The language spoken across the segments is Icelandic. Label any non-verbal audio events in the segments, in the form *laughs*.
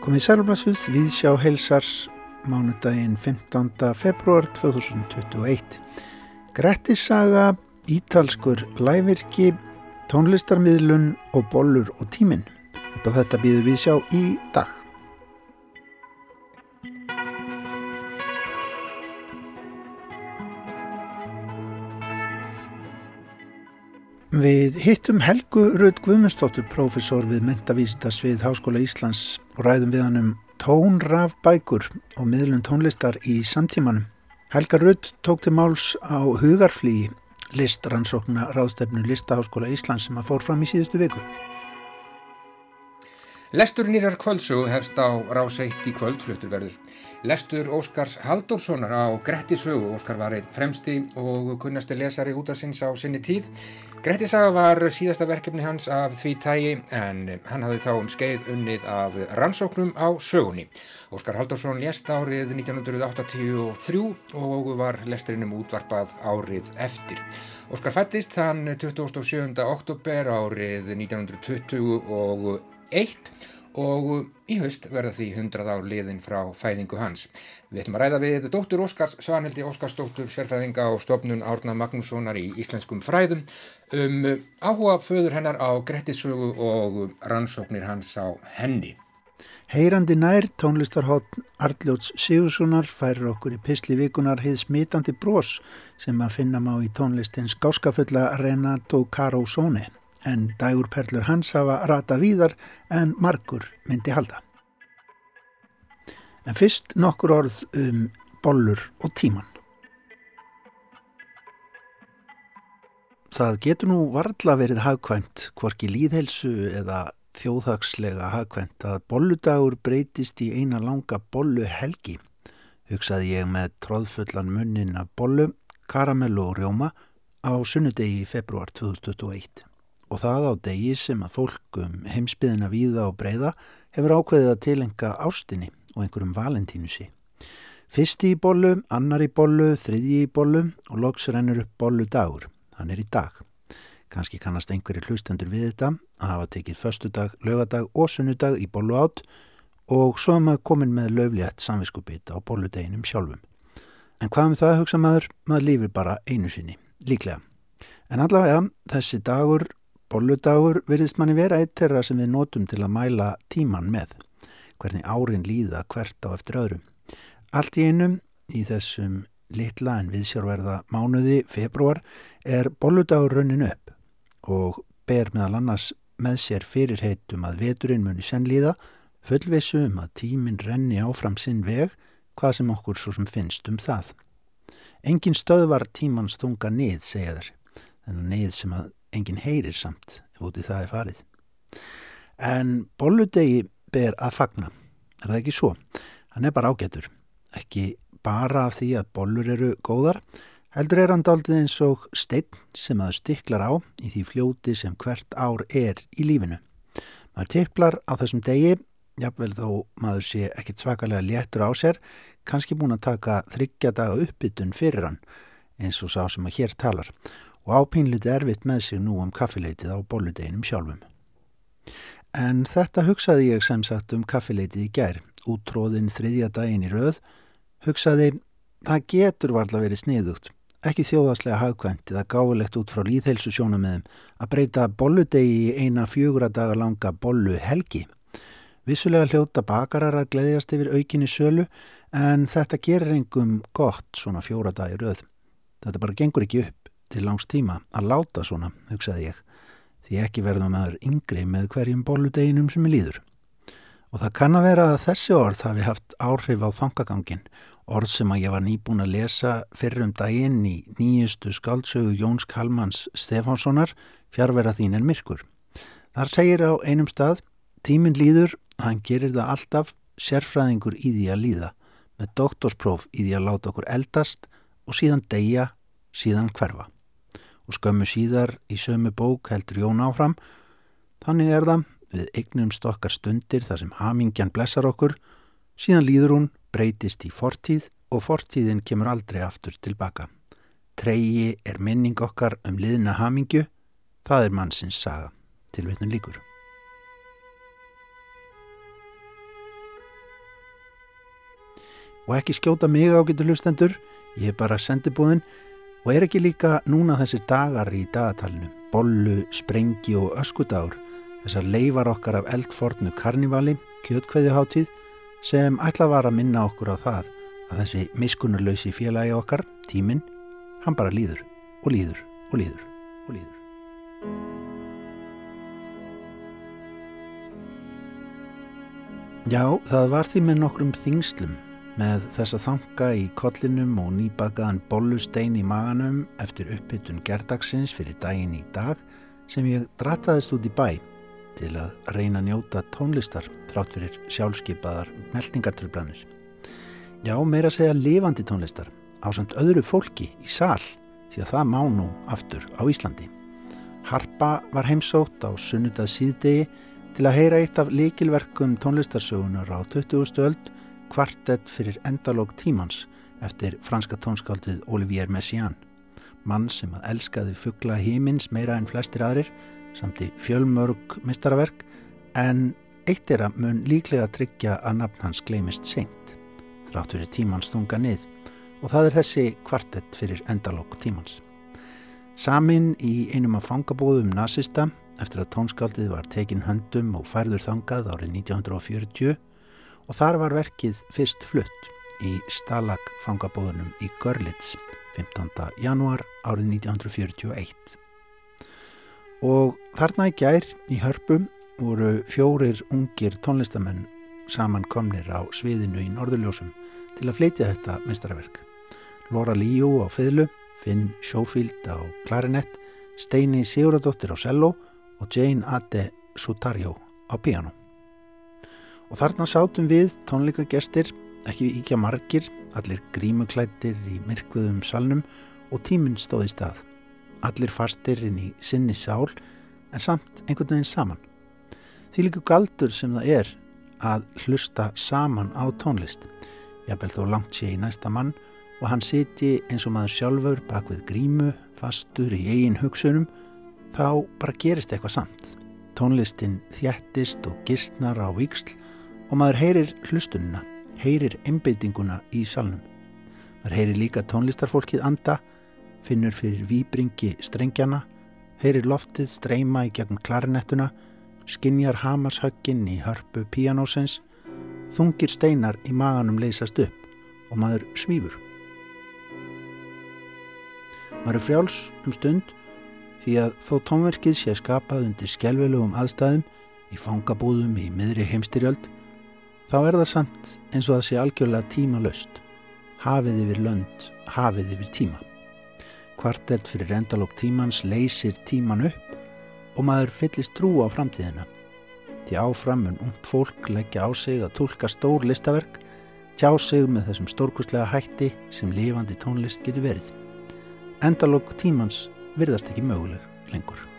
Komið sælumlassuð við sjá heilsar mánudaginn 15. februar 2021. Grettissaga, ítalskur lævirki, tónlistarmiðlun og bollur og tíminn. Þetta býður við sjá í dag. Við hittum Helgu Rödd Guðmundsdóttur, profesor við mentavísitas við Háskóla Íslands og ræðum við hann um tónraf bækur og miðlun tónlistar í samtímanum. Helga Rödd tók til máls á hugarflýi listrannsókna ráðstefnu Listaháskóla Íslands sem að fór fram í síðustu viku. Lestur nýrar kvöldsögu hefst á rás 1 í kvöldfluttur verður. Lestur Óskars Halldórssonar á Grettisögu. Óskar var einn fremsti og kunnasti lesari út af sinns á sinni tíð. Grettisaga var síðasta verkefni hans af því tægi en hann hafði þá um skeið unnið af rannsóknum á sögunni. Óskar Halldórsson lést árið 1983 og var lesturinnum útvarpað árið eftir. Óskar fættist þann 27. oktober árið 1920 og 1 og í haust verða því 100 ár liðin frá fæðingu hans. Við ætlum að ræða við dóttur Óskars, Svanhildi Óskarsdóttur, sérfæðinga og stofnun Árna Magnússonar í Íslenskum fræðum um áhuga föður hennar á Grettisögu og rannsóknir hans á henni. Heyrandi nær tónlistarhótt Arljóts Sigurssonar færir okkur í Pistli vikunar heið smitandi brós sem að finna má í tónlistins gáskafulla Renato Carosone en dægurperlur hans hafa rata víðar en margur myndi halda. En fyrst nokkur orð um bollur og tíman. Það getur nú varðla verið hagkvæmt, hvorki líðhelsu eða þjóðhagslega hagkvæmt að bolludagur breytist í eina langa bollu helgi, hugsaði ég með tróðfullan munnin af bollu, karamellu og rjóma á sunnudegi í februar 2021 og það á degi sem að fólkum heimsbyðina víða og breyða hefur ákveðið að tilenga ástinni og einhverjum valentínusi. Fyrsti í bollu, annar í bollu, þriðji í bollu og loks rennur upp bollu dagur. Hann er í dag. Kanski kannast einhverju hlustendur við þetta að hafa tekið förstudag, lögadag og sunnudag í bollu átt og svo er maður komin með löflétt samviskupita á bolludeginum sjálfum. En hvað með það hugsa maður? Maður lífir bara einu sinni, líklega. En allavega þessi dagur Bolludagur virðist manni vera eitt þeirra sem við notum til að mæla tíman með, hvernig árin líða hvert á eftir öðrum. Allt í einum í þessum litla en viðsjárverða mánuði februar er bolludagur raunin upp og ber meðal annars með sér fyrirheitum að veturinn muni sennlíða, fullvissu um að tíminn renni áfram sinn veg hvað sem okkur svo sem finnst um það. Engin stöð var tímans þunga nið, segja þér, þennan nið sem að enginn heyrir samt ef úti það er farið. En bolludegi ber að fagna, er það ekki svo? Hann er bara ágætur, ekki bara af því að bollur eru góðar, heldur er hann daldið eins og steinn sem að stiklar á í því fljóti sem hvert ár er í lífinu. Maður tipplar á þessum degi, jafnvel þó maður sé ekkit svakalega léttur á sér, kannski búin að taka þryggja daga uppbytun fyrir hann, eins og sá sem að hér talar og ápínliti erfitt með sig nú um kaffileitið á bolludeginum sjálfum. En þetta hugsaði ég sem sagt um kaffileitið í gær, útróðin þriðja daginn í rauð, hugsaði það getur varla verið sniðugt, ekki þjóðaslega hagkvæmt eða gáðilegt út frá líðhelsu sjónameðum að breyta bolludegi í eina fjögura daga langa bollu helgi. Vissulega hljóta bakarar að gleyðjast yfir aukinni sölu en þetta gerir engum gott svona fjóra dagi rauð. Þetta bara gengur ekki upp til langs tíma að láta svona, hugsaði ég, því ekki verðum maður yngri með hverjum bóludeginum sem er líður. Og það kann að vera að þessi orð hafi haft áhrif á þangagangin, orð sem að ég var nýbúin að lesa fyrrum daginn í nýjustu skaldsögu Jóns Kalmans Stefánssonar, fjárvera þín en myrkur. Þar segir á einum stað, tíminn líður, hann gerir það alltaf sérfræðingur í því að líða, með doktorspróf í því að láta okkur eldast og síðan deyja, síðan hverfa og skömmu síðar í sömu bók heldur Jón áfram. Þannig er það við eignumst okkar stundir þar sem hamingjan blessar okkur, síðan líður hún breytist í fortíð og fortíðin kemur aldrei aftur tilbaka. Treyji er minning okkar um liðna hamingju, Það er mannsins saga, til vitnum líkur. Og ekki skjóta mig á getur hlustendur, ég er bara sendibúðin og er ekki líka núna þessir dagar í dagatalinu, bollu, sprengi og öskudagur, þessar leifar okkar af eldfortnu karnivali, kjötkveðjuháttíð, sem ætla var að minna okkur á það að þessi miskunnuleysi félagi okkar, tíminn, hann bara líður og líður og líður og líður. Já, það var því með nokkrum þingslum með þessa þanga í kollinum og nýbakaðan bollustein í maganum eftir upphittun gerdagsins fyrir daginn í dag sem ég drataðist út í bæ til að reyna að njóta tónlistar trátt fyrir sjálfskeipaðar meldingartrublanir. Já, meira segja lifandi tónlistar á samt öðru fólki í sál því að það má nú aftur á Íslandi. Harpa var heimsótt á sunnudað síðdegi til að heyra eitt af líkilverkum tónlistarsögunar á 20. öld kvartett fyrir endalóg tímans eftir franska tónskáldið Olivier Messiaen, mann sem að elskaði fuggla hímins meira en flestir aðrir samt í fjölmörg mistaraverk en eitt er að mun líklega tryggja að nafn hans gleimist seint, þrátt fyrir tímans þunga nið og það er þessi kvartett fyrir endalóg tímans. Samin í einum af fangabóðum nazista eftir að tónskáldið var tekin höndum og færður þangað árið 1940 og þar var verkið fyrst flutt í Stalag fangabóðunum í Görlitz 15. januar árið 1941. Og þarna í gær í hörpum voru fjórir ungir tónlistamenn samankomnir á sviðinu í Norðurljósum til að fleitja þetta mestarverk. Laura Líó á fyrlu Finn Schofield á klarinett, Steini Siguradóttir á cello og Jane Ade Sutarjó á piano. Og þarna sátum við tónleikagestir, ekki íkja margir, allir grímuklættir í myrkvuðum salnum og tíminn stóði stað. Allir fastir inn í sinni sál en samt einhvern veginn saman. Því líku galdur sem það er að hlusta saman á tónlist. Jafnvel þó langt sé í næsta mann og hann siti eins og maður sjálfur bak við grímu, fastur í eigin hugsunum, þá bara gerist eitthvað samt. Tónlistin þjættist og gistnar á viksl og maður heyrir hlustunina, heyrir einbeitinguna í salnum. Maður heyrir líka tónlistarfólkið anda, finnur fyrir výbringi strengjana, heyrir loftið streyma í gegn klarinettuna, skinjar hamarshöggin í hörpu píanósins, þungir steinar í maganum leysast upp og maður svífur. Maður er frjáls um stund því að þó tónverkið sé skapað undir skjálfilegum aðstæðum í fangabúðum í miðri heimstyrjöld þá er það samt eins og það sé algjörlega tíma löst. Hafið yfir lönd, hafið yfir tíma. Kvartelt fyrir endalók tímans leysir tíman upp og maður fyllist trú á framtíðina. Því áfram mun ungt fólk leggja á sig að tólka stór listaverk, tjá sig með þessum stórkustlega hætti sem lifandi tónlist getur verið endalók tímans virðast ekki möguleg lengur.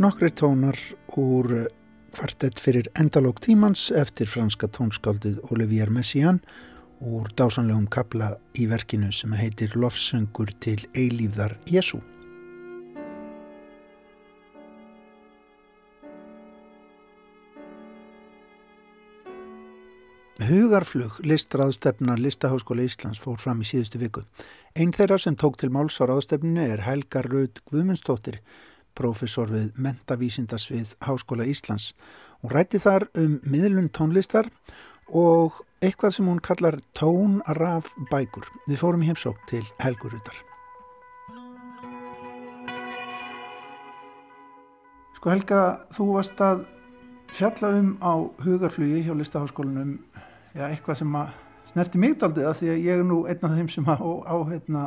Nokkri tónar úr kvartett fyrir endalók tímans eftir franska tónskáldið Olivier Messiaen úr dásanlegum kabla í verkinu sem heitir Lofsöngur til eilífðar Jésu. Hugarflug listraðstefna Listaháskóla Íslands fór fram í síðustu viku. Einn þeirra sem tók til máls á ráðstefninu er Helga Raud Guðmundsdóttir, profesor við mentavísindasvið Háskóla Íslands. Hún rætti þar um miðlun tónlistar og eitthvað sem hún kallar tónaraf bækur. Við fórum í heimsók til Helgur Rudar. Sko Helga, þú varst að fjalla um á hugarflugi hjá Listaháskólanum já, eitthvað sem að snerti mig daldið að því að ég er nú einn af þeim sem á, á hérna,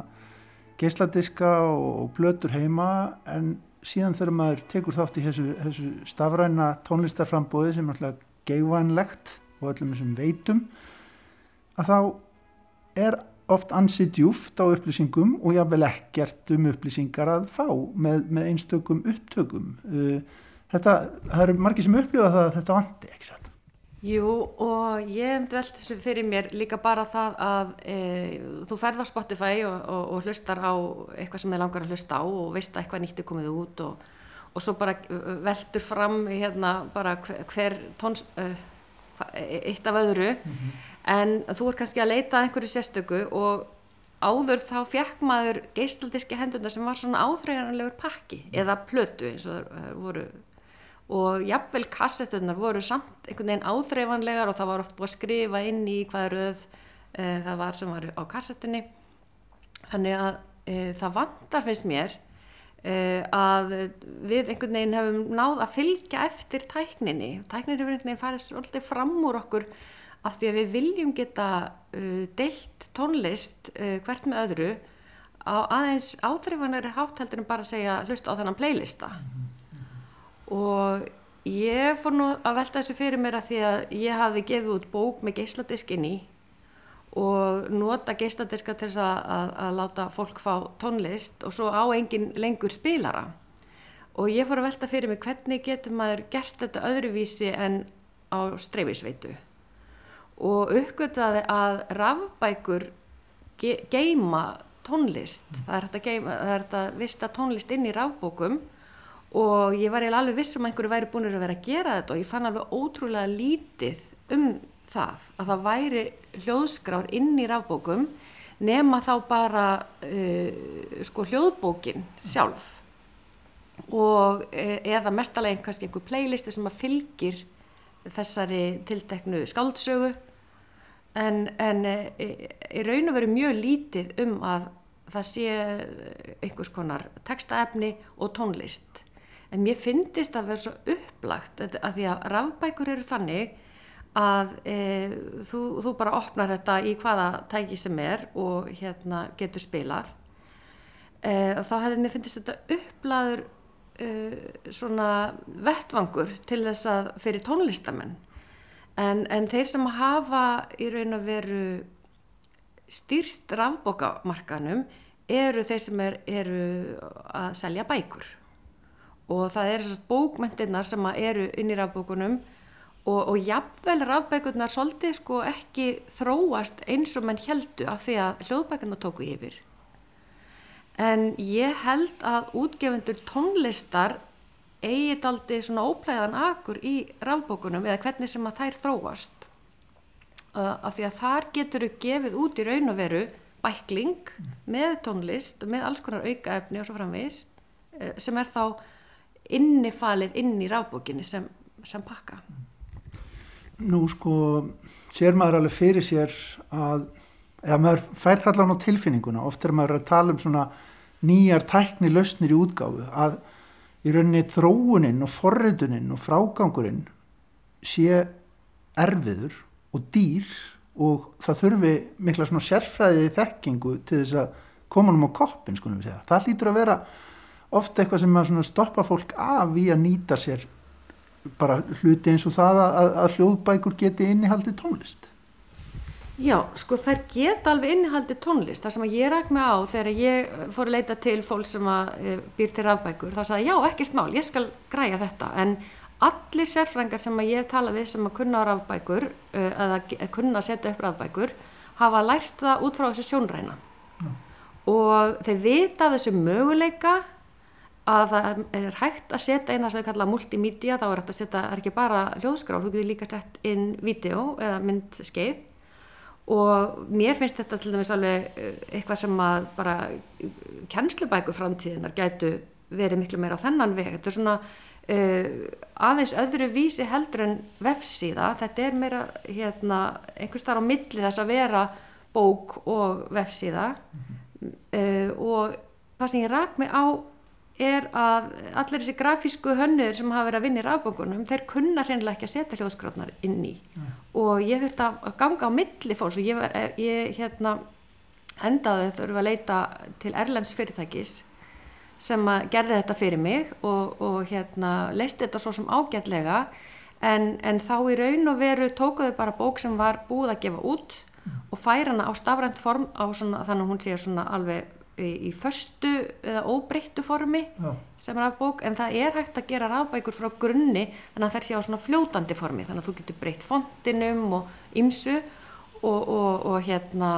geisladiska og blötur heima en síðan þegar maður tekur þátt í þessu, þessu stafræna tónlistarframbóði sem er alltaf geifvænlegt og öllum þessum veitum að þá er oft ansið djúft á upplýsingum og jável ekkert um upplýsingar að fá með, með einstökum upptökum. Uh, þetta, það eru margir sem upplifa það að þetta vandi, ekki satt Jú og ég hef dvelt þessu fyrir mér líka bara það að e, þú ferð á Spotify og, og, og hlustar á eitthvað sem þið langar að hlusta á og veist að eitthvað nýtt er komið út og, og svo bara veldur fram hérna bara hver, hver tóns, uh, eitt af öðru mm -hmm. en þú er kannski að leita einhverju sérstöku og áður þá fekk maður geislaldiski hendurna sem var svona áþreiganlegur pakki eða plötu eins og það voru og jafnvel kassettunar voru samt einhvern veginn áþreifanlegar og það var oft búið að skrifa inn í hvaða röð e, það var sem var á kassettunni þannig að e, það vandar finnst mér e, að við einhvern veginn hefum náð að fylgja eftir tækninni. Tæknin hefur einhvern veginn farið svolítið fram úr okkur af því að við viljum geta deilt tónlist hvert með öðru á aðeins áþreifanlegri hátteldur en bara að segja hlust á þennan playlista og ég fór nú að velta þessu fyrir mér að því að ég hafi gefið út bók með geisladiskin í og nota geisladiska til þess að, að, að láta fólk fá tónlist og svo á engin lengur spilara. Og ég fór að velta fyrir mér hvernig getur maður gert þetta öðruvísi en á streifisveitu og uppgöttaði að rafbækur ge geima tónlist. Það er þetta að vista tónlist inn í rafbókum og ég var alveg viss um að einhverju væri búin að vera að gera þetta og ég fann alveg ótrúlega lítið um það að það væri hljóðskrár inn í rafbókum nema þá bara uh, sko hljóðbókin sjálf. Og uh, eða mestalega kannski einhver playlisti sem að fylgir þessari tilteknu skáldsögu. En, en uh, í raun og veru mjög lítið um að það sé einhvers konar textaefni og tónlist en mér finnist að vera svo upplagt að því að rafbækur eru þannig að e, þú, þú bara opnar þetta í hvaða tæki sem er og hérna getur spilað. E, þá hefði mér finnist þetta upplaður e, svona vettvangur til þess að fyrir tónlistamenn. En, en þeir sem hafa í raun að veru stýrt rafbókamarkanum eru þeir sem er, eru að selja bækur og það er þessast bókmyndirnar sem eru inn í rafbókunum og, og jafnvel rafbækurnar svolítið sko ekki þróast eins og mann heldu af því að hljóðbækurnar tóku yfir. En ég held að útgefundur tónlistar eigið aldrei svona óplæðan akur í rafbókunum eða hvernig sem að þær þróast. Af því að þar getur þau gefið út í raun og veru bækling með tónlist með alls konar aukaefni og svo framvegis sem er þá innifalið inn í rafbókinni sem, sem pakka Nú sko sér maður alveg fyrir sér að eða maður fær allan á tilfinninguna oft er maður að tala um svona nýjar tækni lausnir í útgáfu að í rauninni þróuninn og forriðuninn og frágangurinn sé erfiður og dýr og það þurfi mikla svona sérfræðið þekkingu til þess að koma um á koppin skulum við segja. Það lítur að vera ofta eitthvað sem að stoppa fólk af í að nýta sér bara hluti eins og það að, að hljóðbækur geti innihaldi tónlist Já, sko þær geta alveg innihaldi tónlist. Það sem ég ræk mig á þegar ég fór að leita til fólk sem að býr til rafbækur, þá sagði já, ekkert mál, ég skal græja þetta. En allir sérfrængar sem að ég hef talað við sem að kunna rafbækur, eða kunna að setja upp rafbækur, hafa lært það út frá þessu sjónræna. Mm. Og þeir vita þessu möguleika að það er hægt að setja inn það sem við kalla multimedia, þá er hægt að setja, það er ekki bara hljóðskrál, þú getur líka sett inn vídeo eða myndskeið. Og mér finnst þetta til dæmis alveg eh, eitthvað sem að bara kennslubæku framtíðinar gætu verið miklu meira á þennan veg. Þetta er svona uh, aðeins öðru vísi heldur en vefsíða. Þetta er meira hérna einhvers þar á milli þess að vera bók og vefsíða. Mm -hmm. uh, og það sem ég rak mig á er að allir þessi grafísku hönnur sem hafa verið að vinna í rafbókunum þeir kunna hreinlega ekki að setja hljóðskrotnar inn í mm. og ég þurfti að ganga á milli fólks og ég, var, ég hérna endaði þurfti að leita til Erlends fyrirtækis sem gerði þetta fyrir mig og, og hérna leisti þetta svo sem ágætlega en, en þá í raun og veru tókuðu bara bók sem var búið að gefa út mm. og færa hana á stafrænt form á svona, þannig að hún sé svona alveg í, í förstu eða óbreyttu formi Já. sem er afbók en það er hægt að gera rafbækur frá grunni þannig að það sé á svona fljótandi formi þannig að þú getur breytt fontinum og ymsu og, og, og hérna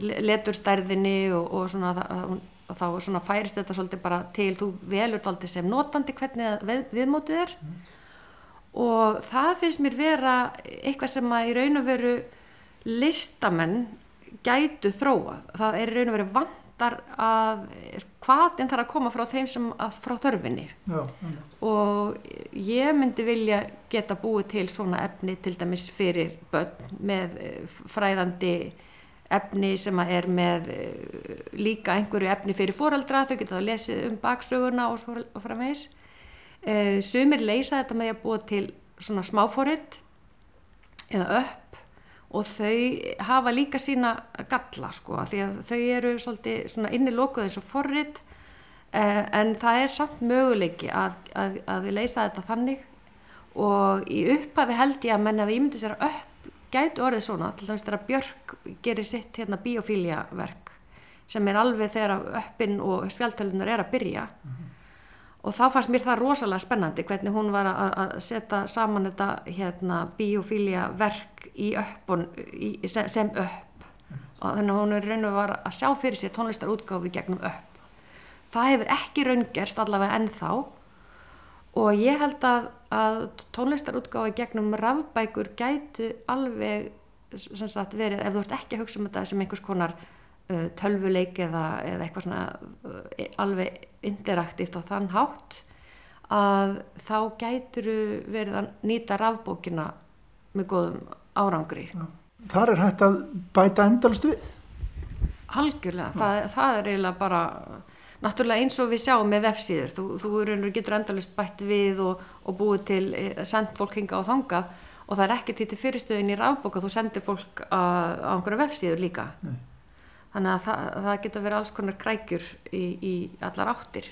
leturstærðinni og, og svona það, þá svona færist þetta svolítið bara til þú velur þetta sem notandi hvernig við, viðmótið er mm. og það finnst mér vera eitthvað sem að í raun og veru listamenn gætu þróað það er í raun og veru vant vantar að hvaðin þarf að koma frá þeim sem að, frá þörfinni. Já, og ég myndi vilja geta búið til svona efni til dæmis fyrir börn með eh, fræðandi efni sem er með eh, líka einhverju efni fyrir fóraldra, þau geta þá lesið um baksöguna og svo framvegs e, sumir leysa þetta með að búa til svona smáfóritt eða upp og þau hafa líka sína galla sko því að þau eru svolítið svona innilokuð eins og forrið eh, en það er samt möguleiki að, að, að við leysa þetta þannig. Og í upphafi held ég að menna við ímyndið sér að upp gætu orðið svona til dæmis þegar Björk gerir sitt hérna biofília verk sem er alveg þegar uppinn og spjaltölunar er að byrja. Mm -hmm og þá fannst mér það rosalega spennandi hvernig hún var að setja saman þetta hérna, biofília verk í öppun í, sem upp. Og þannig að hún er raun og var að sjá fyrir sér tónlistarútgáfi gegnum upp. Það hefur ekki raungerst allavega ennþá. Og ég held að, að tónlistarútgáfi gegnum rafbækur gætu alveg sagt, verið, ef þú ert ekki að hugsa um þetta sem einhvers konar tölvuleik eða, eða eitthvað svona uh, alveg interaktíft á þann hátt að þá gætur verið að nýta rafbókina með góðum árangri. Þar er hægt að bæta endalust við? Algjörlega, það, það er eiginlega bara, náttúrulega eins og við sjáum með vefsíður, þú, þú getur endalust bætt við og, og búið til, eh, sendt fólk hinga á þangað og það er hitt í fyrirstöðin í rafbóka, þú sendir fólk á, á einhverja vefsíður líka. Nei þannig að það, það getur verið alls konar krækjur í, í allar áttir.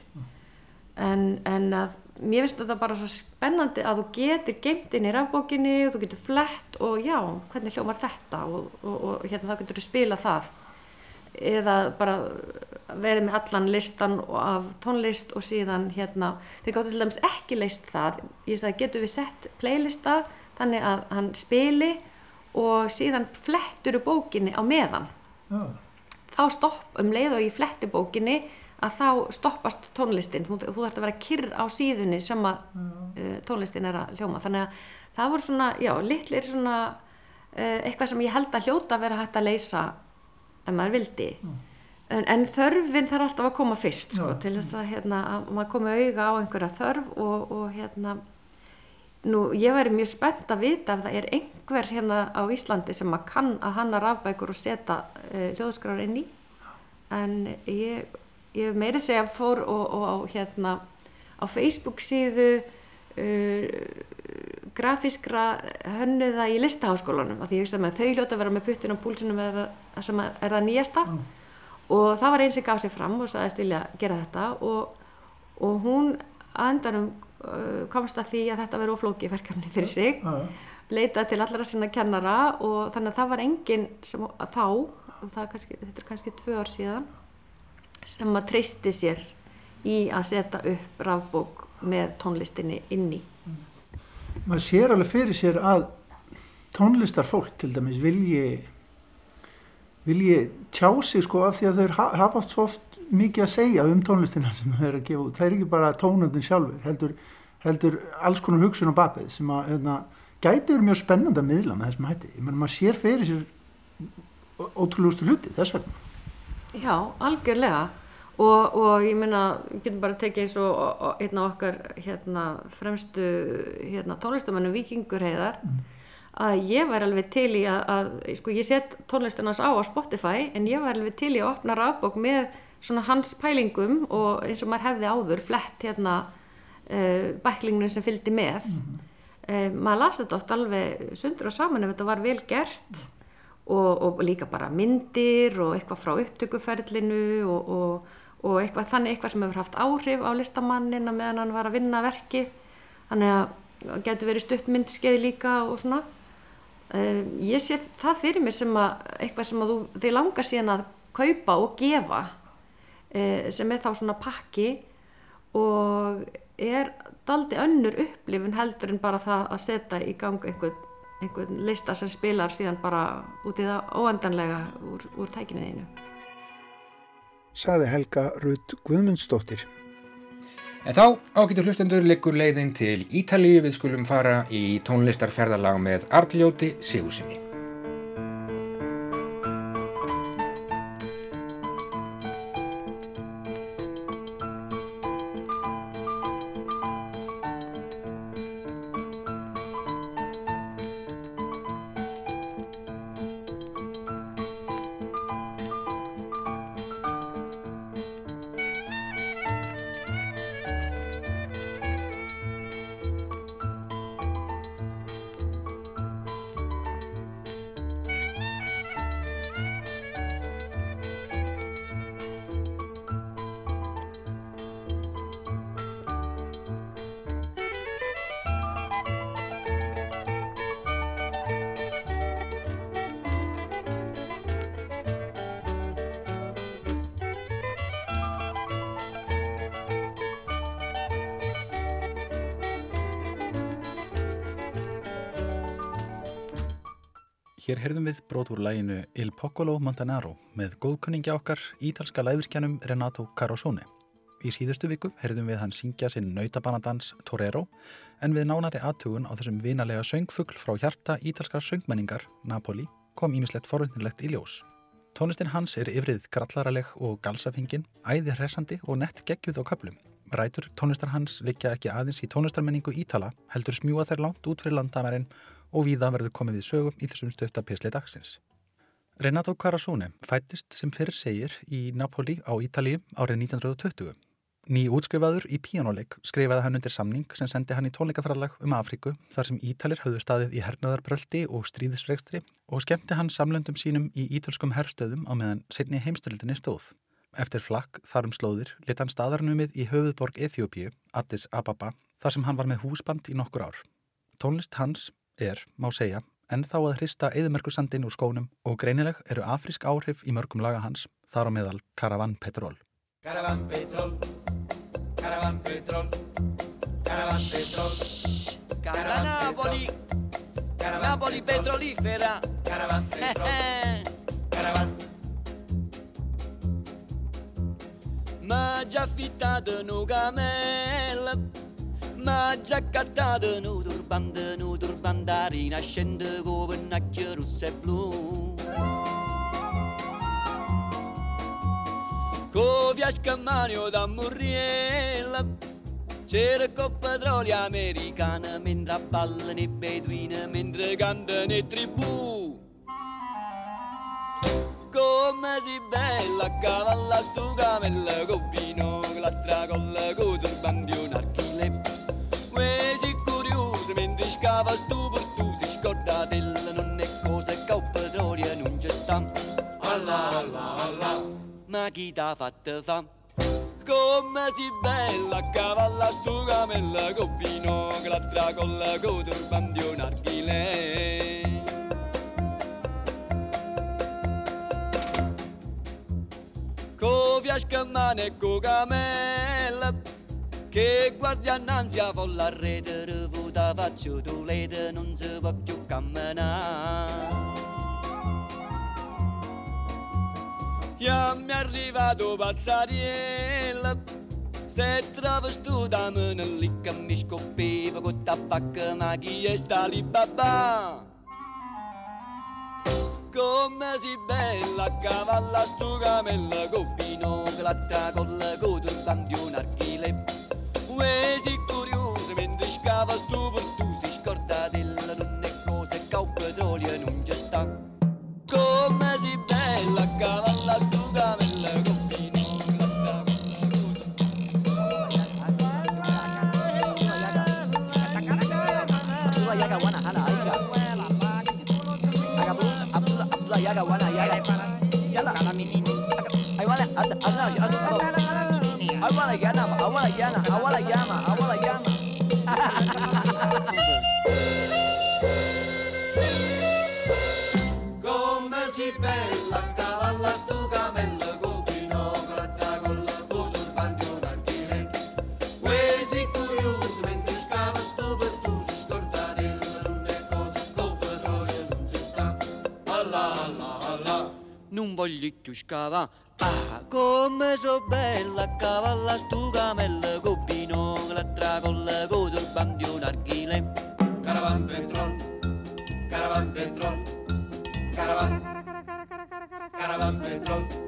En, en að mér finnst þetta bara svo spennandi að þú getur geimt inn í rafbókinni og þú getur flett og já, hvernig hljómar þetta og, og, og hérna þá getur þú spila það. Eða bara verið með allan listan af tónlist og síðan hérna, þeir gáttu til dæmis ekki leist það, ég sagði getur við sett playlista þannig að hann spili og síðan flettur úr bókinni á meðan. Já þá stopp um leið og í flettibókinni að þá stoppast tónlistin. Þú, þú þarfst að vera kyrr á síðunni sem að uh, tónlistin er að hljóma. Þannig að það voru svona, já, litlir svona uh, eitthvað sem ég held að hljóta að vera hægt að leysa ef maður vildi. Mm. en, en þörfin þarf alltaf að koma fyrst sko, til þess að, hérna, að maður komi auga á einhverja þörf og, og hérna Nú, ég væri mjög spennt að vita ef það er einhvers hérna á Íslandi sem að kann að hanna rafbækur og setja uh, hljóðskráður inn í en ég, ég meiri segja fór og, og, og hérna á Facebook síðu uh, grafískra hönnuða í listaháskólanum af því ég veist að þau hljóta að vera með puttin á púlsunum sem er það nýjasta mm. og það var einn sem gaf sér fram og sagðist vilja gera þetta og, og hún Uh, komst að því að þetta verið oflóki verkefni fyrir sig. Leitaði til allra sína kennara og þannig að það var enginn sem þá, kannski, þetta er kannski tvö ár síðan, sem að treysti sér í að setja upp rafbók með tónlistinni inni. Maður sér alveg fyrir sér að tónlistar fólk til dæmis vilji, vilji tjá sig sko af því að þau hafa oft svo oft mikið að segja um tónlistina sem þau eru að gefa út. Það er ekki bara tónandin sjálfur, heldur, heldur alls konar hugsun á bakvið sem að hefna, gæti verið mjög spennand að miðla með þessum hætti. Ég menn maður sér fyrir sér ótrúlegustu hluti þess vegna. Já, algjörlega og, og ég meina, við getum bara tekið eins og einn af okkar hérna, fremstu hérna, tónlistamannum Vikingur heiðar mm. að ég væri alveg til í að, að sko ég set tónlistarnas á á Spotify en ég væri alveg til í að opna rafbók með svona hans pælingum og eins og maður hefði áður flett hérna uh, bæklingnum sem fylgdi með. Mm. uh, maður lasi þetta oft alveg sundur og saman ef þetta var vel gert og, og líka bara myndir og eitthvað frá upptökuferlinu og, og og eitthvað, þannig eitthvað sem hefur haft áhrif á listamannin að meðan hann var að vinna verki þannig að getur verið stuttmyndskeið líka og svona. Uh, ég sé það fyrir mér sem að eitthvað sem að þú, þið langar síðan að kaupa og gefa sem er þá svona pakki og er daldi önnur upplifun heldur en bara það að setja í gang einhvern, einhvern lista sem spilar síðan bara út í það óendanlega úr, úr tækinuðinu saði Helga Rudd Guðmundsdóttir. En þá ágættu hlustendur liggur leiðin til Ítalíu við skulum fara í tónlistarferðalag með Arljóti Sigursinni. Hér heyrðum við brót úr læginu Il Poccolo Montanaro með góðkunningja okkar ítalska læfirkjanum Renato Carosone. Í síðustu viku heyrðum við hann syngja sinn nautabanadans Torero en við nánari aðtugun á þessum vinalega söngfugl frá hjarta ítalskar söngmenningar, Napoli, kom ímislegt forvöndinlegt í ljós. Tónlistin hans er yfrið grallaraleg og galsafingin, æði hressandi og nett geggjuð á köplum. Rætur tónlistar hans likja ekki aðeins í tónlistarmenningu Ítala, heldur smjúa þær langt út fyrir landamærin og víða verður komið við sögum í þessum stöttapisli dagsins. Renato Carasone fættist sem fyrir segir í Napoli á Ítalíu árið 1920. Ný útskrifaður í píjónuleik skrifaði hann undir samning sem sendi hann í tónleikafræðalag um Afriku þar sem Ítalir höfðu staðið í hernaðarbröldi og stríðisregstri og skemmti hann samlöndum sínum í ítölskum herstöðum á meðan setni heimstöldinni stóð. Eftir flakk þarum slóðir lit hann staðarnumið í höfuðborg Eþjópiu, Addis Ababa, þar sem hann var með húsband í nokkur ár. Tónlist hans er, má segja, en þá að hrista eðmerkursandin úr skónum og greinileg eru afrísk áhrif í mörgum laga hans, þar á meðal Caravan Petrol. Caravan Petrol, Caravan Petrol, Caravan Petrol, Caravan Napoli, Napoli petrolifera, Caravan Petrol, *laughs* Caravan. M'ha già affittato un camel m'ha già cattato un turbante, un turbante nascente con pennacchio rosso e blu. Con fiasca manio da Murriella, c'era con petrolio americana, mentre ballano i beduini, mentre cantano i tribù. Come si bella a cavalla sto camella con vino, l'altra colla con turbante un archile pescava il tuo tu si scorda della non è cosa che ho pedoria non c'è sta alla alla alla. Ma chi t'ha fatta fa? Come si bella cavalla sto camella con vino che la coda con turbante un arghile con fiasca mane e con camella che guardia innanzi a folla rete revuta faccio tu lede non si può più camminare. Ja mi è arrivato pazzariella Se travestita me ne licca mi scoppeva con tabacca ma chi è sta lì babà. Come si bella cavalla stu camella Copino che colla con turbante un archile poëzic curiosament deixaves tu virtus i cortadella d'una cosa que ho pedroli en un gestant. Com a zibella, cada la tuga ben la yaga wana yaga yala I wanna get them, I wanna get them, I wanna get them, I wanna get *laughs* them. Come si bella cavalla stugamella copino gratta con la foto pandio d'archile. Quesi curios mentre scava sto per tu si scordare le cose scoprò e non ci sta. Alla alla alla. Non voglio più scavare Ah, come so bella a cavalla stu camella Copino che l'altra colla con turbante un archile Caravan petrol Caravan petrol Caravan. Caravan petrol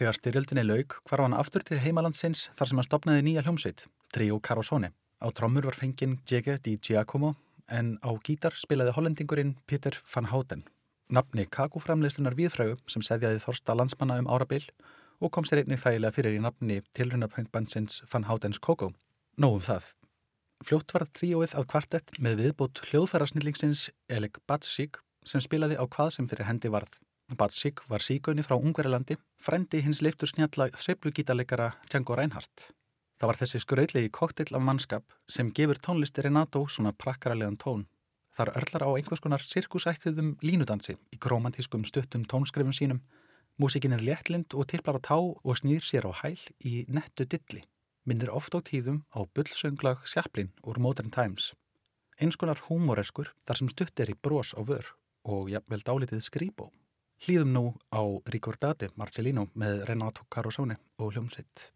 Þegar styrjöldinni lauk hvarf hann aftur til heimalandsins þar sem hann stopnaði nýja hljómsveit, Trio Carosone. Á trommur var fenginn Jege di Giacomo en á gítar spilaði hollendingurinn Peter van Houten. Nafni kakoframleyslunar viðfrægu sem seðjaði þorsta landsmanna um árabil og kom sér einnig þægilega fyrir í nafni tilrunapöngbandsins Van Houtens Coco. Nóum það. Fljótt var tríóið að kvartett með viðbót hljóðfærasnillingsins Elik Batsík sem spilaði á hvað sem fyrir hendi varð. Batsík var síkaunni frá Ungverilandi, frendi hins leiftur snjalla sveplugítarleikara Django Reinhardt. Það var þessi skrautlegi koktill af mannskap sem gefur tónlisti Renato svona prakkaralegan tón. Þar örlar á einhvers konar sirkusættiðum línudansi í kromantískum stuttum tónskrifum sínum. Músikin er léttlind og tipplar á tá og snýr sér á hæl í nettu dilli. Minnir oft á tíðum á bullsönglag Sjaplin úr Modern Times. Eins konar húmoreskur þar sem stutt er í bros á vör og jafnvel dálitið skrýbó. Hlýðum nú á Ricordate Marcellino með Renato Carosone og hljómsveit.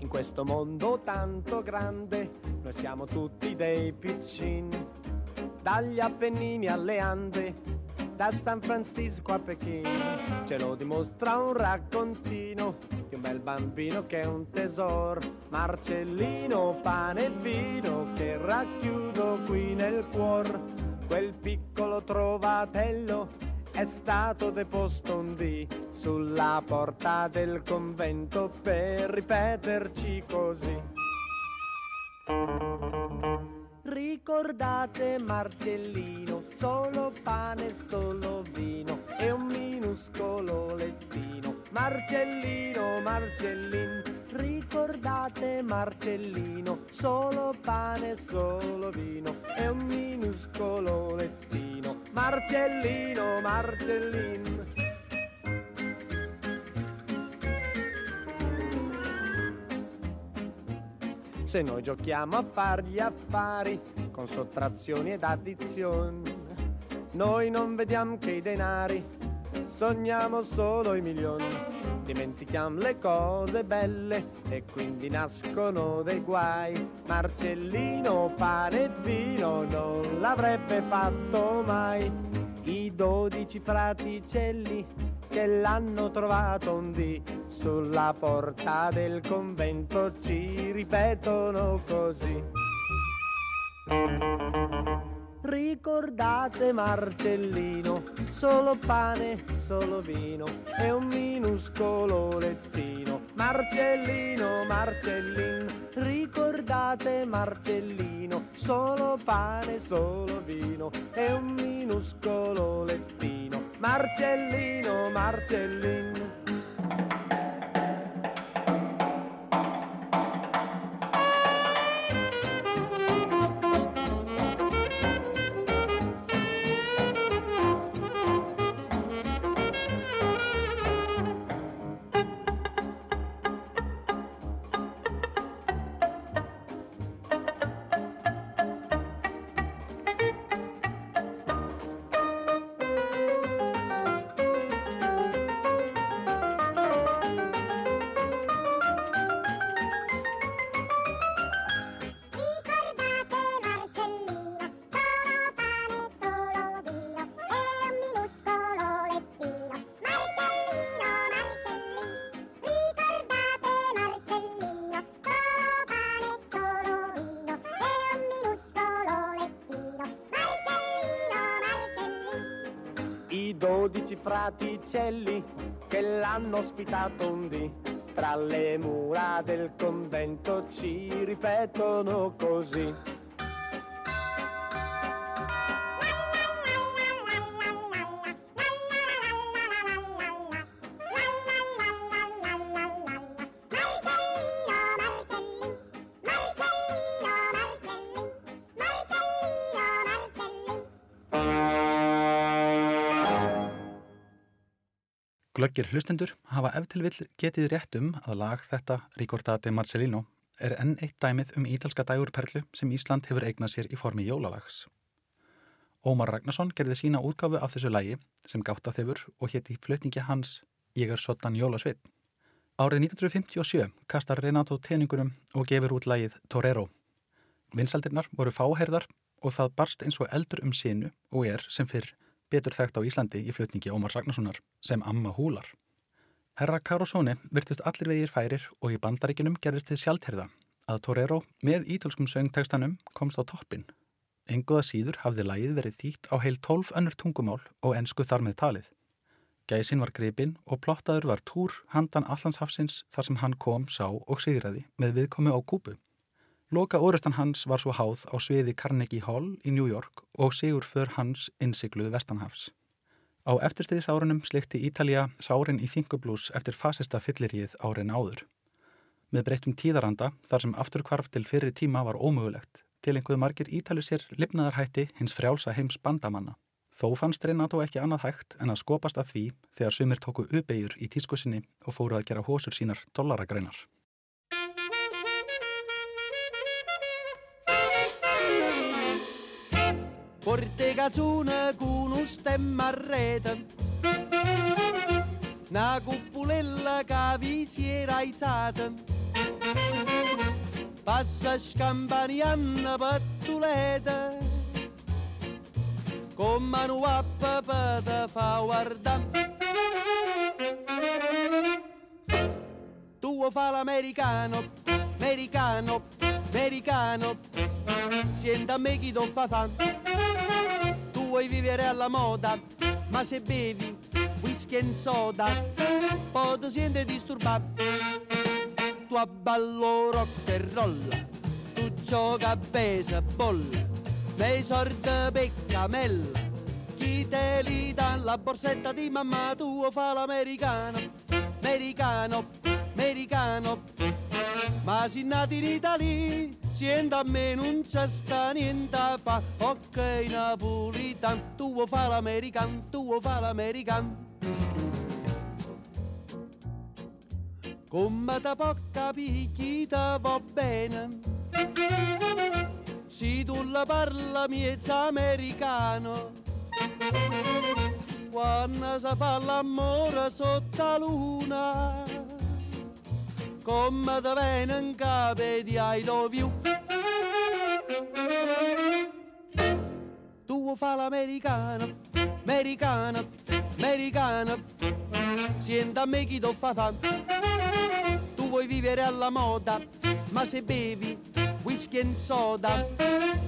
In questo mondo tanto grande, noi siamo tutti dei piccini, dagli Appennini alle Ande, da San Francisco a Pechino, ce lo dimostra un raccontino di un bel bambino che è un tesoro, Marcellino, pane e vino che racchiudo qui nel cuor, quel piccolo trovatello è stato deposto un dì sulla porta del convento per ripeterci così. Ricordate Marcellino, solo pane, solo vino e un minuscolo lettino. Marcellino, Marcellin, ricordate Marcellino, solo pane, solo vino e un minuscolo lettino. Marcellino, Marcellin. Se noi giochiamo a far gli affari con sottrazioni ed addizioni, noi non vediamo che i denari, sogniamo solo i milioni. Dimentichiamo le cose belle e quindi nascono dei guai. Marcellino, pane vino non l'avrebbe fatto mai. I dodici fraticelli che l'hanno trovato un dì sulla porta del convento ci ripetono così. Ricordate Marcellino, solo pane, solo vino e un minuscolo lettino. Marcellino, Marcellino, ricordate Marcellino, solo pane, solo vino e un minuscolo lettino. Marcellino, Marcellino. Dodici fraticelli che l'hanno ospitato un dì tra le mura del convento ci ripetono così. Glöggir hlustendur hafa ef til vill getið rétt um að lag þetta Ricordate Marcellino er enn eitt dæmið um ítalska dægurperlu sem Ísland hefur eignað sér í formi jólalags. Ómar Ragnarsson gerði sína útgáfu af þessu lagi sem gátt að þeifur og hétti flutningi hans Ég er sottan jólasveit. Árið 1957 kastar Renato teningunum og gefur út lagið Torero. Vinsaldirnar voru fáherðar og það barst eins og eldur um sinu og er sem fyrr betur þekkt á Íslandi í flutningi Ómar Ragnarssonar sem Amma Húlar. Herra Karosóni virtust allir vegir færir og í bandaríkinum gerðist þið sjálfterða að Torero með ítölskum söngtekstanum komst á toppin. Enguða síður hafði lagið verið þýtt á heil 12 önnur tungumál og ensku þar með talið. Gæsin var gripinn og plottaður var túr handan Allandshafsins þar sem hann kom, sá og sigraði með viðkomi á kúpu. Loka orustan hans var svo háð á sviði Carnegie Hall í New York og sigur för hans innsikluð Vestanhafs. Á eftirstiðis árunum slikti Ítalja sárin í þingublús eftir fasista fylliríð árin áður. Með breyttum tíðaranda þar sem afturkvarf til fyrir tíma var ómögulegt til einhverju margir Ítalju sér lifnaðarhætti hins frjálsa heims bandamanna. Þó fannst Renato ekki annað hægt en að skopast að því þegar sumir tóku uppeigur í tískusinni og fóru að gera hósur sínar dollaragreinar. Porte cazzone con un stemma a rete. Una cuppulella che vi si era aizzata. Passa scampanianna pattuleta Con mano a papà fa guardare Tu fa l'americano, americano, americano Senta a me chi ti fa fa Tu vuoi vivere alla moda, ma se bevi whisky e soda Poi ti senti disturbato. Tu abballo rock e roll Tu gioca a baseball Nei sordi peccamella Chi te li dà la borsetta di mamma Tu fa l'americano, americano, americano ma si nati in Italia, sienta a me non c'è sta niente a fa. Ok, napolitan, tu vuoi fa l'american, tu vuoi fa l'american. Come da poca picchita va bene, se tu la parla miezza americano. Quando si fa l'amore sotto la luna come te viene in capo di I love you. Tu fa l'americano, americano, americana, sienta me chi t'ho fa fam. Tu vuoi vivere alla moda, ma se bevi whisky and soda,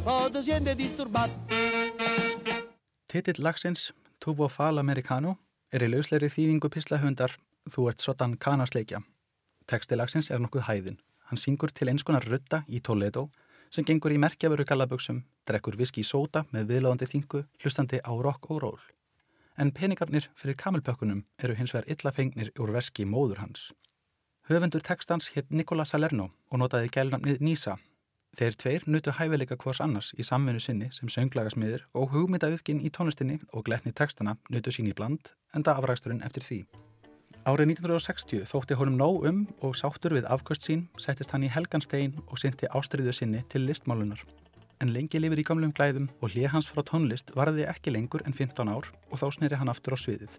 poi ti senti disturbato. Titill lagsins, Tuvo Fal Americano, er í lausleiri þýðingu pislahundar Þú ert sotan kanasleikja. Teksti lagsins er nokkuð hæðin. Hann syngur til eins konar rutta í Toledo sem gengur í merkjaföru gallaböksum, drekkur viski í sóta með viðláðandi þingu, hlustandi á rock og ról. En peningarnir fyrir kamilpökkunum eru hins vegar illa fengnir úr verski móður hans. Höfundur tekstans hétt Nikola Salerno og notaði gælnamnið Nisa. Þeir tveir nutu hæfileika hvors annars í samvinnu sinni sem sönglagasmiðir og hugmyndaauðginn í tónlistinni og gletni tekstana nutu sín í bland enda afræksturinn eftir því. Árið 1960 þótti honum nóg um og sáttur við afkvöst sín settist hann í helganstein og synti ástriðu sinni til listmálunar. En lengi lifir í gamlum glæðum og hlið hans frá tónlist varði ekki lengur en 15 ár og þá sneri hann aftur á sviðið.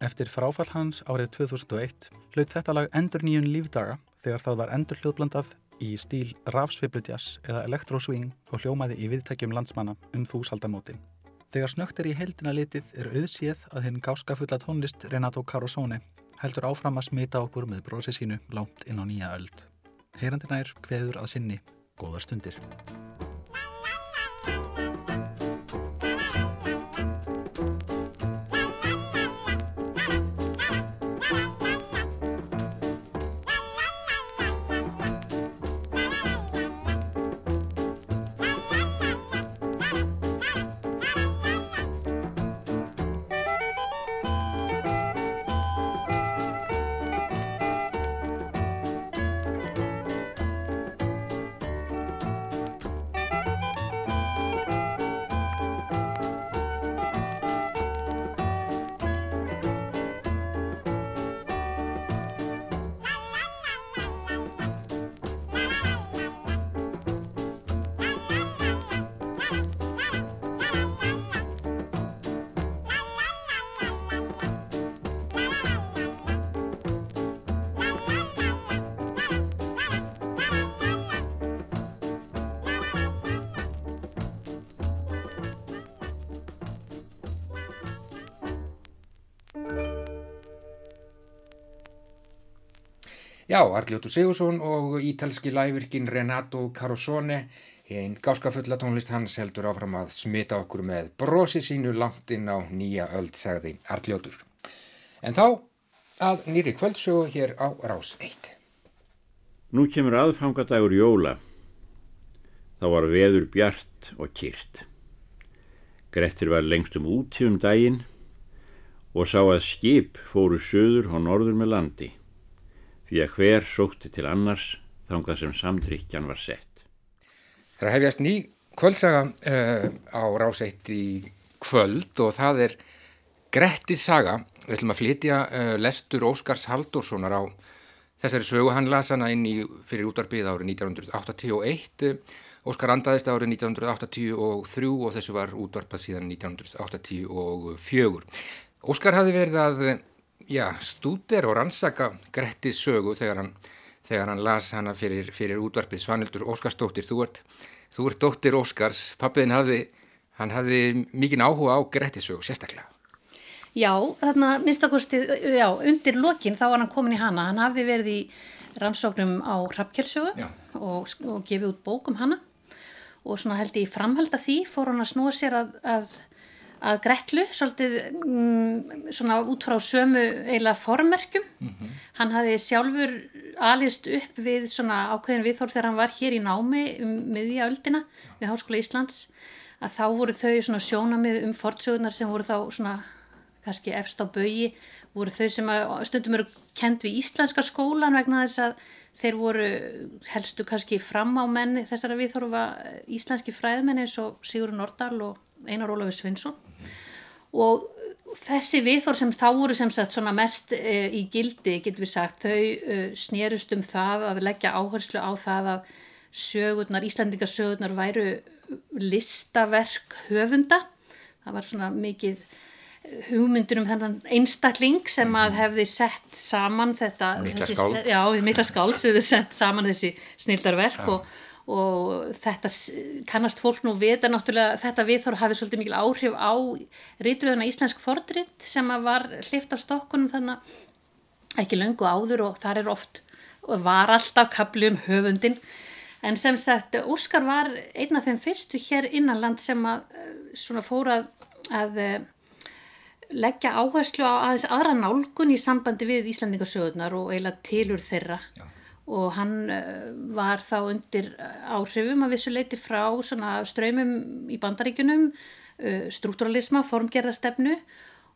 Eftir fráfall hans árið 2001 hlaut þetta lag endur nýjun lífdaga þegar það var endur hljóðblandað í stíl rafsviplutjas eða elektroswing og hljómaði í viðtækjum landsmanna um þúsaldamótin. Þegar snögt er í heldina litið er auðséð að hinn gáskafulla tónlist Renato Carosone heldur áfram að smita okkur með brosi sínu langt inn á nýja öld. Heyrandina er kveður að sinni góðar stundir. Já, Arljóttur Sigursson og ítalski lævirkin Renato Carosone einn gáskafulla tónlist hans heldur áfram að smita okkur með brosi sínu langt inn á nýja öld, sagði Arljóttur. En þá að nýri kvöldsögu hér á Rás 1. Nú kemur aðfangadagur jóla. Þá var veður bjart og kýrt. Grettir var lengst um úti um daginn og sá að skip fóru söður og norður með landi því að hver sótti til annars þangað sem samdrykjan var sett. Það að hefjast ný kvöldsaga uh, á Rás 1 í kvöld og það er Grettis saga. Við ætlum að flytja uh, lestur Óskars Halldórssonar á þessari sögu. Hann las hana inn í fyrir útarbið árið 1981. Óskar andaðist árið 1983 og þessu var útvarpað síðan 1984. Óskar hafi verið að já, stúder og rannsaka Grettis sögu þegar hann, þegar hann las hana fyrir, fyrir útvarpið Svanildur Óskarsdóttir. Þú ert, þú ert dóttir Óskars. Pappiðin hafði, hann hafði mikinn áhuga á Grettis sögu, sérstaklega. Já, þarna minnstakosti, já, undir lokin þá var hann komin í hana. Hann hafði verið í rannsóknum á Hrafkjálsögu Já. og, og gefið út bók um hana og svona held ég framhald að því fór hann að snúa sér að, að, að gretlu, svolítið mm, svona út frá sömu eiginlega formerkjum. Hann hafði sjálfur alist upp við svona ákveðin viðhorf þegar hann var hér í námi um miðja öldina við Háskóla Íslands að þá voru þau svona sjónamið um fortsögunar sem voru þá svona kannski efst á bögi voru þau sem stundum eru kend við íslenska skólan vegna þess að þeir voru helstu kannski fram á menni þessara viðþorfa íslenski fræðmenn eins og Sigur Nordal og Einar Ólafur Svinsson og þessi viðþorf sem þá voru sem sagt svona mest e, í gildi getur við sagt þau e, snerust um það að leggja áherslu á það að sögurnar, Íslandingasögurnar væru listaverk höfunda. Það var svona mikið hugmyndur um þennan einstakling sem að hefði sett saman þetta Mikla þessi- skáld. já, mikla skáld sem hefði sett saman þessi snildarverk og, og þetta kannast fólk nú við en náttúrulega þetta viðþór hafi svolítið mikil áhrif á rítröðuna Íslensk fordrit sem að var hlift af stokkunum þannig að ekki löngu áður og þar er oft og var alltaf kapli um höfundin en sem sagt Óskar var einn af þeim fyrstu hér innanland sem að svona fór að, að eh, leggja áherslu á aðeins aðra nálgun í sambandi við Íslandingasögurnar og eiginlega tilur þeirra Já. Og hann uh, var þá undir áhrifum að vissu leiti frá ströymum í bandaríkunum, uh, struktúralisma, formgerðastefnu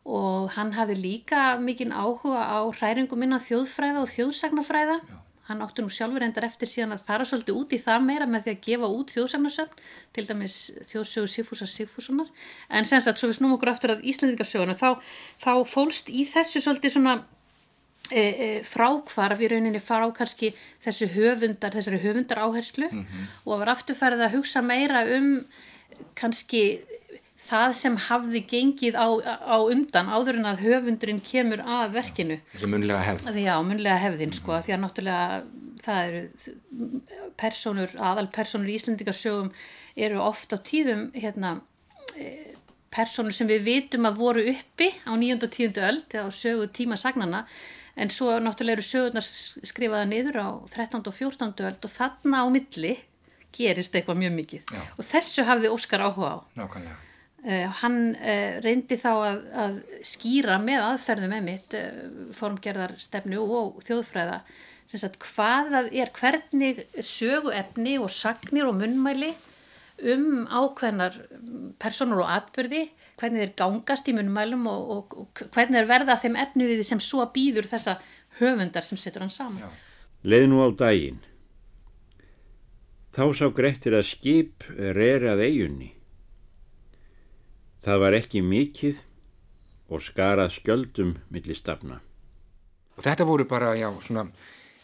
og hann hafði líka mikinn áhuga á hræringum innan þjóðfræða og þjóðsagnafræða. Já. Hann átti nú sjálfur endar eftir síðan að fara svolítið út í það meira með því að gefa út þjóðsagnasöfn, til dæmis þjóðsögu Sigfúsar Sigfússonar. En sem sagt, svo við snúum okkur aftur að Íslandingasöguna, þá, þá fólst í þessu svolítið svona e, e, frákvarf í rauninni frá kannski þessu höfundar, þessari höfundar áherslu og var afturfærið að hugsa meira um kannski það sem hafði gengið á, á undan áður en að höfundurinn kemur að verkinu. Þessi munlega hefð. Því já, munlega hefðin sko, því að náttúrulega það eru personur, aðal personur í Íslandingasögum eru oft á tíðum hérna eh, personur sem við vitum að voru uppi á 9. og 10. öld eða á sögu tíma sagnana en svo náttúrulega eru sögurnar skrifaða niður á 13. og 14. öld og þarna á milli gerist eitthvað mjög mikið Já. og þessu hafði Óskar áhuga á. Nákvæmlega. Uh, hann uh, reyndi þá að, að skýra með aðferðum emitt uh, formgerðar stefnu og þjóðfræða sem sagt hvað það er, hvernig söguefni og sagnir og munnmæli um ákveðnar personur og atbyrði, hvernig þeir gangast í munnmælum og, og, og hvernig þeir verða þeim efni við sem svo býður þessa höfundar sem setur hann saman. Já. Leið nú á daginn. Þá sá Grettir að skip reri að eigunni. Það var ekki mikið og skarað skjöldum milli stafna. Og þetta voru bara, já, svona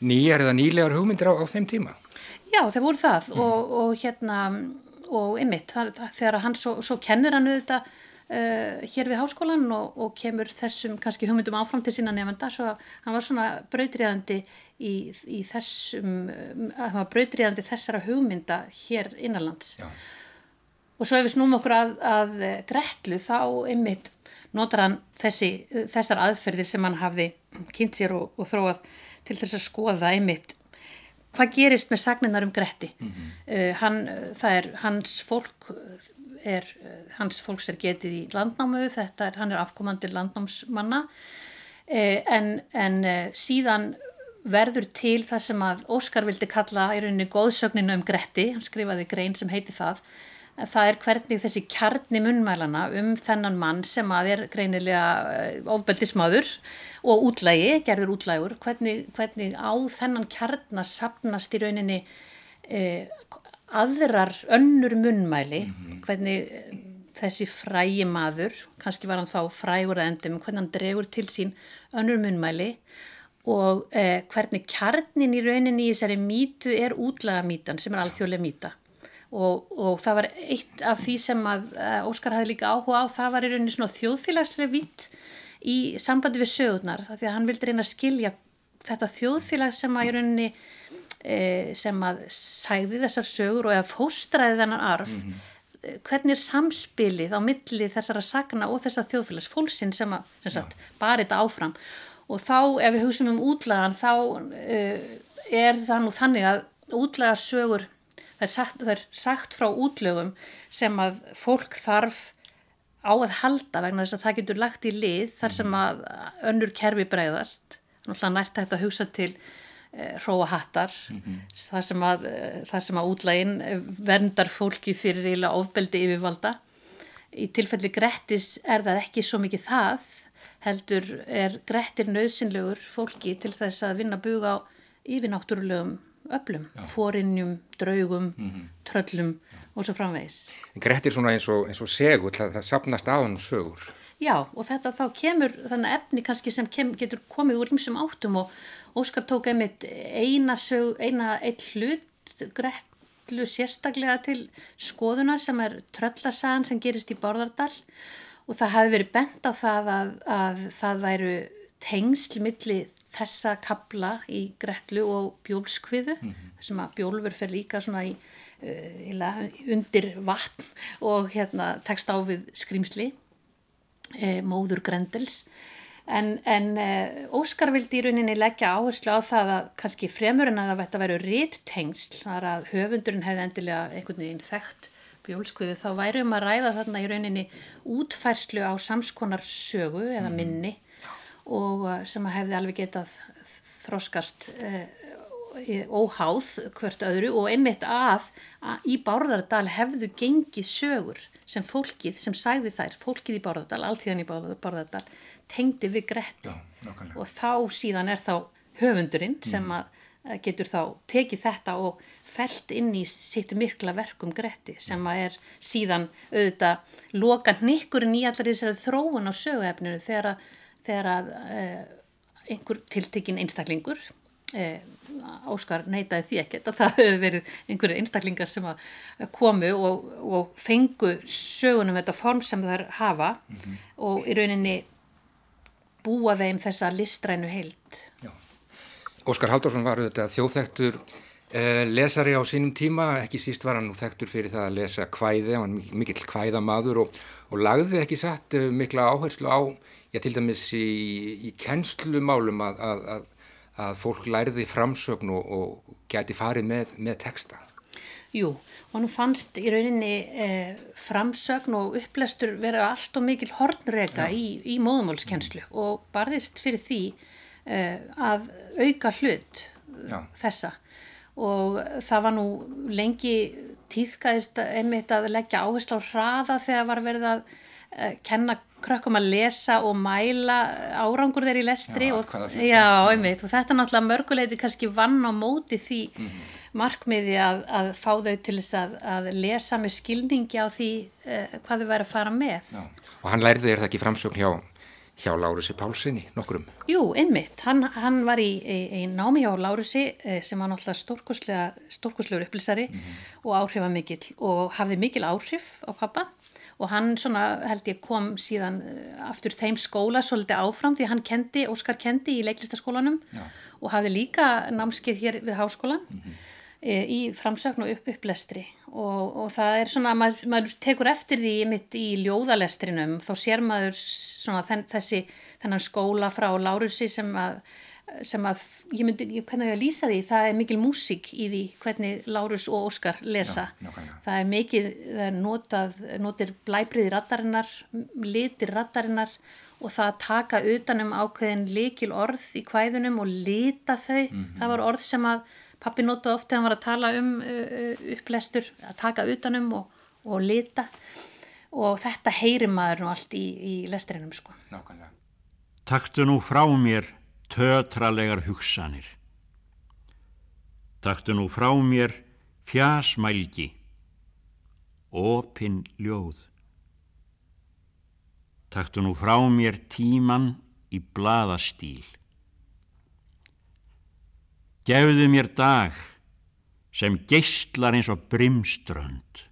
nýjar eða nýlegar hugmyndir á, á þeim tíma. Já, þeir voru það og, og hérna og ymmit, þegar hann svo, svo kennir hann auðvitað uh, hér við háskólan og, og kemur þessum kannski hugmyndum áfram til sína nefnda svo hann var svona brautriðandi í, í þessum hann var brautriðandi þessara hugmynda hér innanlands Já. og svo ef við snúum okkur að, að gretlu þá ymmit notar hann þessi, þessar aðferðir sem hann hafði kynnt sér og, og þróað til þess að skoða ymmit hvað gerist með sagninnar um Gretti? Uh, hann, það er hans fólk er, hans fólks er getið í landnámu þetta er, hann er afkomandi landnámsmanna. Uh, en, en uh, síðan verður til það sem að Óskar vildi kalla í rauninni góðsögninu um Gretti, hann skrifaði grein sem heiti það það er hvernig þessi kjarni munnmælana um þennan mann sem að er greinilega ofbeldismadur og útlægi, gerður útlægur, hvernig, hvernig á þennan kjarnar sapnast í rauninni eh, aðrar önnur munnmæli, hvernig eh, þessi frægi maður, kannski var hann þá frægur að endum, hvernig hann dregur til sín önnur munnmæli og eh, hvernig kjarnin í rauninni í þessari mýtu er útlagamýtan sem er alþjóðlega mýta og, og það var eitt af því sem að uh, Óskar hafði líka áhuga á, það var í rauninni svona þjóðfélagslega vitt í sambandi við sögurnar, því að hann vildi reyna að skilja þetta þjóðfélag sem að í rauninni e, sem að sæði þessar sögur og eða fóstraði þennan arf. Hvernig er samspilið á milli þessara sagna og þessar þjóðfélags fólksinn sem að sem sagt, bara þetta áfram? Og þá ef við hugsaum um útlagan þá uh, er það nú þannig að útlaga sögur það er, sagt, það er sagt frá útlögum sem að fólk þarf á að halda vegna þess að það getur lagt í lið þar sem að önnur kerfi breyðast náttúrulega nært þetta að hugsa til eh, hróahattar þar sem að, eh, þar sem að útlægin verndar fólki fyrir eiginlega ofbeldi yfirvalda. Í tilfelli Grettis er það ekki svo mikið það heldur er Grettir nöðsynlegur fólki til þess að vinna buga á yfirnáttúrulegum öflum, fórinjum, draugum, tröllum og svo framvegis. Grettir svona eins og, eins og segur, það, það sapnast á hann sögur. Já, og þetta þá kemur þannig efni kannski sem kem, getur komið úr ymsum áttum og Óskar tók einmitt eina, sög, eina eitt hlut Gretlu sérstaklega til skoðunar sem er tröllasagan sem gerist í Bárðardal og það hafi verið bent á það að, að það væru tengsl milli þessa kabla í gretlu og bjólskviðu sem að bjólfur fer líka svona í uh, undir vatn og hérna tekst á við skrýmsli uh, móður Grendels. En, en uh, Óskar vildi í rauninni leggja áherslu á það að kannski fremur en að þetta veru ríttengsl þar að höfundurinn hefði endilega einhvern veginn þekkt bjólskviðu þá væri um að ræða þarna í rauninni útfærslu á samskonar sögu eða minni og uh, sem að hefði alveg getað þroskast uh, óháð hvert öðru og einmitt að, að í Bárðardal hefðu gengið sögur sem fólkið sem sagði þær, fólkið í Bárðardal, alltíðan í Bárðardal tengdi við Gretti Já, og þá síðan er þá höfundurinn sem að að getur þá tekið þetta og felt inn í sitt mikla verkum Gretti sem að er síðan auðvitað loka nikkurinn í allar þessari þróun á söguefninu þegar að, þegar að eh, einhver tiltekinn einstaklingur eh, Óskar neitaði því ekkert að það *laughs* hefði verið einhverju einstaklingar sem að komu og, og fengu sögunum þetta form sem þær hafa og í rauninni búa þeim þessa listrænu heild. Óskar Halldórsson var auðvitað þjóðþektur eh, lesari á sínum tíma, ekki síst var hann nú þektur fyrir það að lesa kvæði, hann var mikill kvæðamaður og, og lagði ekki satt eh, mikla áherslu á, já til dæmis í, í kennslumálum að, að, að, að fólk læriði framsögn og, og gæti farið með, með texta. Jú, og nú fannst í rauninni eh, framsögn og upplestur vera allt og mikil hornrega í, í móðumálskennslu og barðist fyrir því eh, að auka hlut Já. þessa og það var nú lengi tíðkæðist einmitt að leggja áherslu á hraða þegar var verið að eh, kenna krökkum að lesa og mæla árangur þeir í lestri Já, og, já, einmitt, og þetta náttúrulega mörguleiti kannski vann á móti því markmiði að, að fá þau til þess að, að lesa með skilningi á því uh, hvað þau væri að fara með. Já. Og hann lærði er það ekki framsögn hjá, hjá Lárusi Pálsini, nokkurum. Jú, einmitt, hann, hann var í, í, í námi hjá Lárusi eh, sem var náttúrulega stórkoslegur upplýsari og áhrifamikill og hafði mikil áhrif á pappa og hann svona held ég kom síðan eh, aftur þeim skóla svolítið áfram því hann kendi, Óskar kendi í leiklistaskólanum Já. og hafði líka námskeið hér við háskólan e, í framsögn og upp, upplestri og, og það er svona, maður, maður tekur eftir því mitt í ljóðalestrinum þá sér maður svona þenn, þessi þennan skóla frá Lárusi sem að sem að, ég myndi, ég kannu að lýsa því það er mikil músík í því hvernig Lárus og Óskar lesa Já, nákvæmlega. það er mikið, það er notað notir blæbriði rattarinnar litir rattarinnar og það að taka utanum ákveðin likil orð í kvæðunum og lita þau það var orð sem að pappi notaði oft þegar hann var að tala um upplestur, að taka utanum og, og lita og þetta heyri maður nú allt í, í lesturinnum sko. Nákvæmlega. Taktu nú frá mér tötralegar hugsanir. Taktu nú frá mér fjasmælgi, opin ljóð. Taktu nú frá mér tíman í blaðastíl. Gefðu mér dag sem geistlar eins og brimströnd.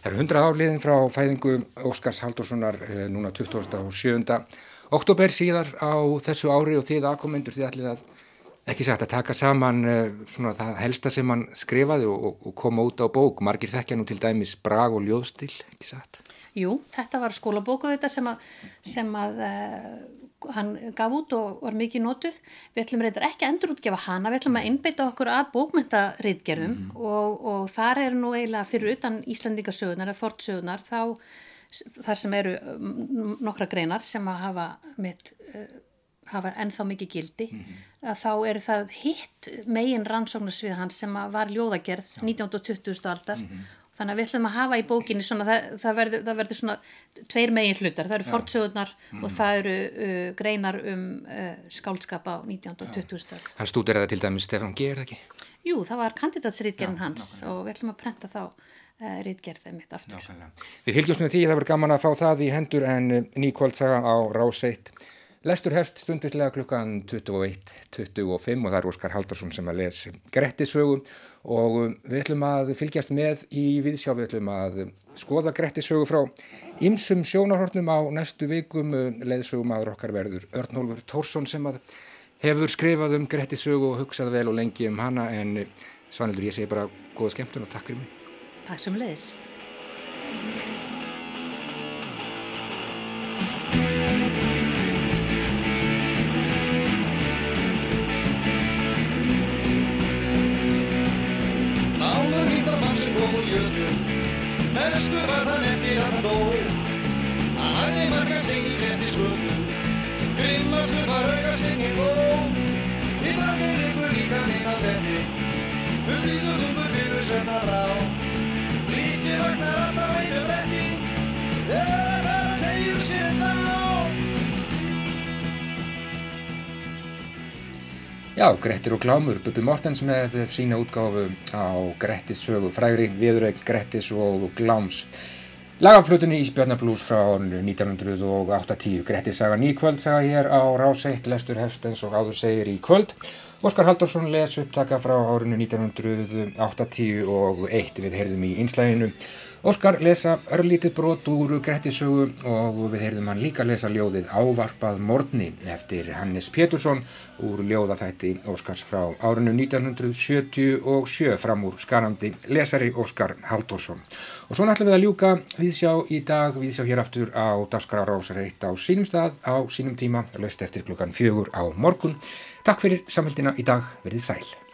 Það eru 100 áliðin frá fæðingu Óskars Haldurssonar eh, núna 27. oktober síðar á þessu ári og þið aðkomendur þið ætlið að ekki sagt að taka saman eh, svona það helsta sem hann skrifaði og, og, koma út á bók. Margir þekkja nú til dæmis brag og ljóðstil, ekki sagt? Jú, þetta var skólabóku þetta sem að, sem að uh, hann gaf út og var mikið notuð. Við ætlum reyndar ekki að endurútgefa hana, við ætlum að innbeita okkur að bókmyndaritgerðum og, og þar er nú eiginlega fyrir utan Íslandingasögunar eða fortsögunar þá þar sem eru mm, nokkra greinar sem að hafa mitt uh, hafa ennþá mikið gildi að þá eru það hitt megin rannsóknarsvið hans sem var ljóðagerð 19. og 20. aldar þannig að við ætlum að hafa í bókinni svona, það, það, verður, það verður svona tveir megin hlutar, það eru fortsögurnar og það eru uh, greinar um uh, skáldskap á 19. og 20. aldar Hann stúdur eða til dæmis Stefán G. er það ekki? Jú, það var kandidatsritgerðin hans og við ætlum að prenta þá uh, ritgerðið mitt aftur. Nákvæmlega. Við fylgjumst með því að það verður gaman að fá það í hendur en eh, ný kvöldsaga á Rás 1 Lestur hefst stundislega klukkan 21.25 og það er Óskar Haldarsson sem að les Grettisögu og um, við ætlum að fylgjast með í viðsjá, við ætlum að skoða Grettisögu frá ymsum sjónarhornum á næstu vikum. Leðsögum aður okkar verður Örnólfur Tórsson sem að hefur skrifað um Grettisögu og hugsað vel og lengi um hana. En Svanildur ég segi bara góða skemmtun og takk fyrir mig. Takk sem leiðis. Náður hittar mann sem kom úr jötu Mestur var þann eftir að hann dó Hann hafði margar stein í gretti skötu Grimmastur var augastegnin þó. Í drangið ykkur líka minn á gretti Huslíður þungur byrður sverna brá Flíkið vagnar alltaf einu bretti Þegar að fara tegjur sér þá Já, Grettir og Glámur, Bubi Mortens með sína útgáfu á Grettis sögu, frægri, viðurreik Grettis og Gláms. Lagaflutunni Ísbjörnablús frá árinu 1980, Grettis saga nýkvöld saga hér á Rás 1, lestur hefst eins og áður segir í kvöld. Óskar Halldórsson les upptaka frá árinu 1980 og eitt við heyrðum í einslæginu. Óskar lesa örlítið brot úr Grettisögu og við heyrðum hann líka lesa ljóðið Ávarpað morgni eftir Hannes Pétursson úr ljóðaþætti Óskars frá árinu 1977 fram úr skarandi lesari Óskar Halldórsson. Og svo ætlum við að ljúka viðsjá í dag, viðsjá hér aftur á Dagskara Rásar 1 á sínum stað á sínum tíma, löst eftir klukkan fjögur á morgun. Takk fyrir samfélgina í dag, verið sæl.